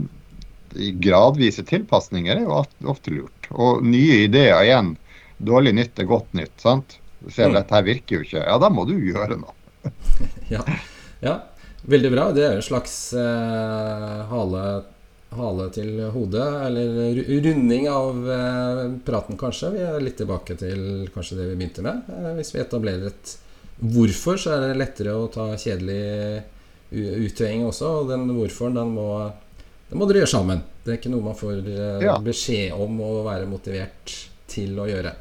gradvise tilpasninger er jo ofte lurt. Og nye ideer igjen. Dårlig nytt er godt nytt. sant? Du ser mm. dette her virker jo ikke. Ja, da må du gjøre noe. ja. ja. veldig bra. Det er en slags eh, hale, hale, til hodet, eller runding av eh, praten, kanskje. Vi er litt tilbake til kanskje det vi begynte med, eh, hvis vi etablerer et hvorfor, så er det lettere å ta kjedelig uttøying også. Og den hvorforen, den må, den må dere gjøre sammen. Det er ikke noe man får eh, ja. beskjed om å være motivert til å gjøre.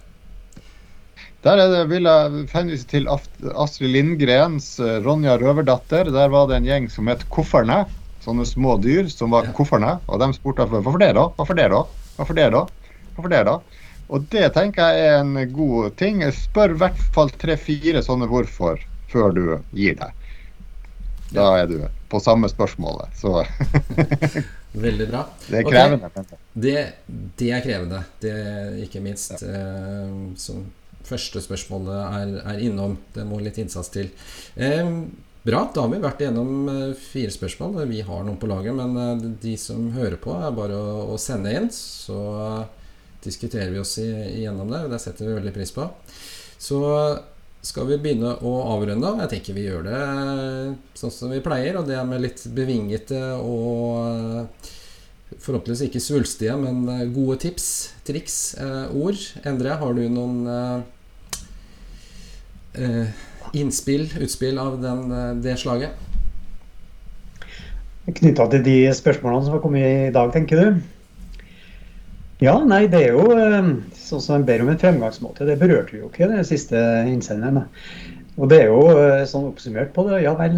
Der det, vil jeg henvise til Astrid Lindgrens 'Ronja røverdatter'. Der var det en gjeng som het Kofferne. Sånne små dyr som var ja. kofferne. Og de spurte hvorfor det, da? Hvorfor det, da? Hvorfor det, da? Hvorfor det, da? Og det tenker jeg er en god ting. Spør i hvert fall tre-fire sånne hvorfor før du gir deg. Da er du på samme spørsmålet, så Veldig bra. Det er krevende. Okay. Det, det, er krevende, det er ikke minst. Ja. Eh, som første spørsmålet er, er, innom. Det må litt innsats til. Eh, bra. Da har vi vært igjennom eh, fire spørsmål. Vi har noen på laget, men eh, de som hører på, er bare å, å sende inn. Så diskuterer vi oss igjennom det, det setter vi veldig pris på. Så skal vi begynne å avrunde. Jeg tenker vi gjør det sånn som vi pleier, og det med litt bevingete og forhåpentligvis ikke svulstige, men gode tips, triks, eh, ord. Endre, har du noen eh, eh innspill, utspill av den, eh, det slaget? Knytta til de spørsmålene som har kommet i dag, tenker du? Ja, nei, det er jo eh, sånn som en ber om en fremgangsmåte. Det berørte vi jo ikke, den siste innsenderen. Og det er jo eh, sånn oppsummert på det. Ja vel,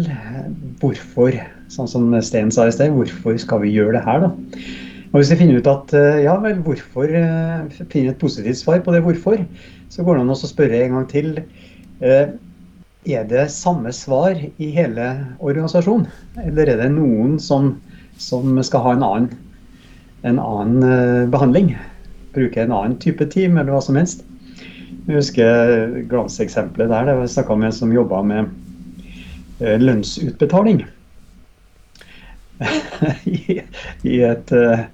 hvorfor? Sånn som Sten sa i sted, hvorfor skal vi gjøre det her, da? Og hvis vi finner ut at ja vel, hvorfor finner et positivt svar på det hvorfor, så går det an å spørre en gang til. Eh, er det samme svar i hele organisasjonen, eller er det noen som, som skal ha en annen, en annen behandling? Bruke en annen type team, eller hva som helst? Jeg husker glanseksempelet der. Var snakka med en som jobba med lønnsutbetaling. I, i, et, eh,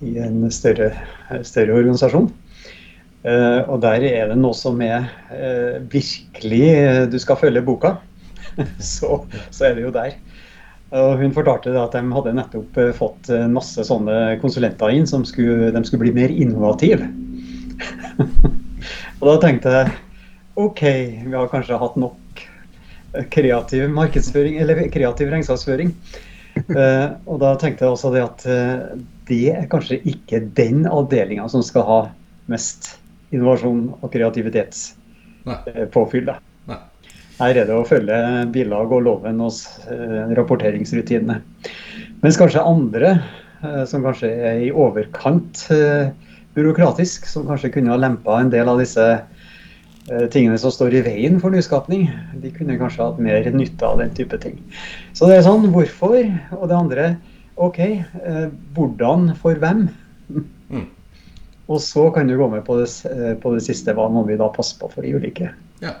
i en større, større organisasjon. Uh, og der er det noe som er uh, virkelig Du skal følge boka. så, så, er det jo der. Og hun fortalte at de hadde nettopp fått masse sånne konsulenter inn som skulle, de skulle bli mer innovative. og da tenkte jeg OK, vi har kanskje hatt nok kreativ markedsføring, eller kreativ regnskapsføring. Uh, og da tenkte jeg også det at uh, det er kanskje ikke den avdelinga som skal ha mest innovasjon og kreativitetspåfyll. Uh, Her er det å følge bilag og loven og rapporteringsrutinene. Mens kanskje andre, som kanskje er i overkant byråkratisk, som kanskje kunne ha lempa en del av disse Eh, tingene som står i veien for nyskapning. De kunne kanskje hatt mer nytte av den type ting. Så det er sånn hvorfor, og det andre OK, eh, hvordan for hvem? Mm. Og så kan du gå med på det, eh, på det, siste. Hva må vi da passe på for de ulike? Ja.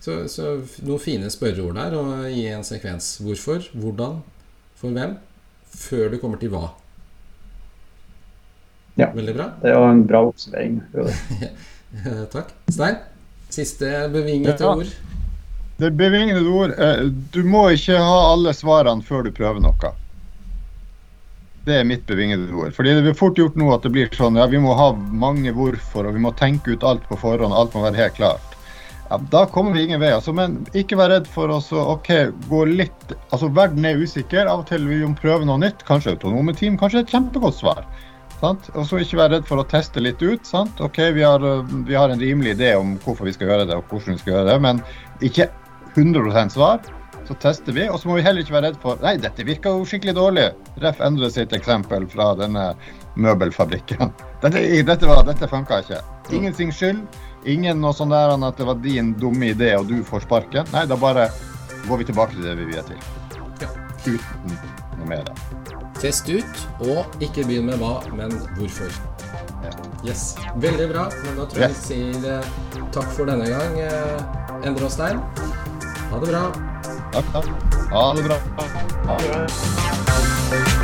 Så, så noen fine spørreord der, og gi en sekvens. Hvorfor, hvordan, for hvem, før du kommer til hva. Ja. Veldig bra. Det var en bra oppsummering. Takk. Stein? Siste bevingede ja. ord. Det bevingede ord eh, Du må ikke ha alle svarene før du prøver noe. Det er mitt bevingede ord. Fordi det blir fort gjort nå at det blir sånn ja, vi må ha mange hvorfor, og vi må tenke ut alt på forhånd, alt må være helt klart. Ja, da kommer vi ingen vei. Altså, men ikke vær redd for å OK, gå litt Altså, verden er usikker. Av og til vil vi prøve noe nytt. Kanskje autonome team, kanskje et kjempegodt svar. Og så ikke være redd for å teste litt ut. Sant? Ok, vi har, vi har, en rimelig idé om hvorfor vi skal gjøre det, og hvordan vi skal gjøre det, men ikke 100 svar. Så tester vi, og så må vi heller ikke være redd for Nei, dette virker jo skikkelig dårlig. Ref endre sitt eksempel fra denne møbelfabrikken. Dette, dette, var, dette funka ikke. Ingenting skyld. Ingen noe sånn der at det var din dumme idé og du får sparken. Nei, da bare går vi tilbake til det vi er til. Uten noe mer. Test ut, og ikke begynn med hva, men hvorfor. Yes. Veldig bra. Men da tror jeg vi sier eh, takk for denne gang, eh, Endre og Stein. Ha det bra. Takk, takk. Ha det bra. Ha det bra.